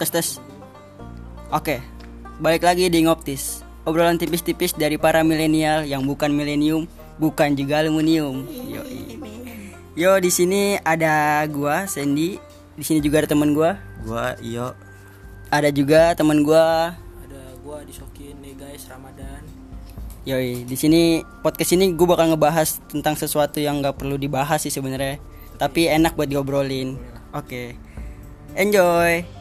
tes tes. Oke, balik lagi di Ngoptis. Obrolan tipis-tipis dari para milenial yang bukan milenium, bukan juga aluminium. Yo, yo di sini ada gua Sandy, di sini juga ada teman gua. Gua yo Ada juga teman gua. ada gua disokin nih guys Ramadan Yoi, di sini podcast ini gue bakal ngebahas tentang sesuatu yang nggak perlu dibahas sih sebenarnya, tapi enak buat diobrolin. Oke, enjoy.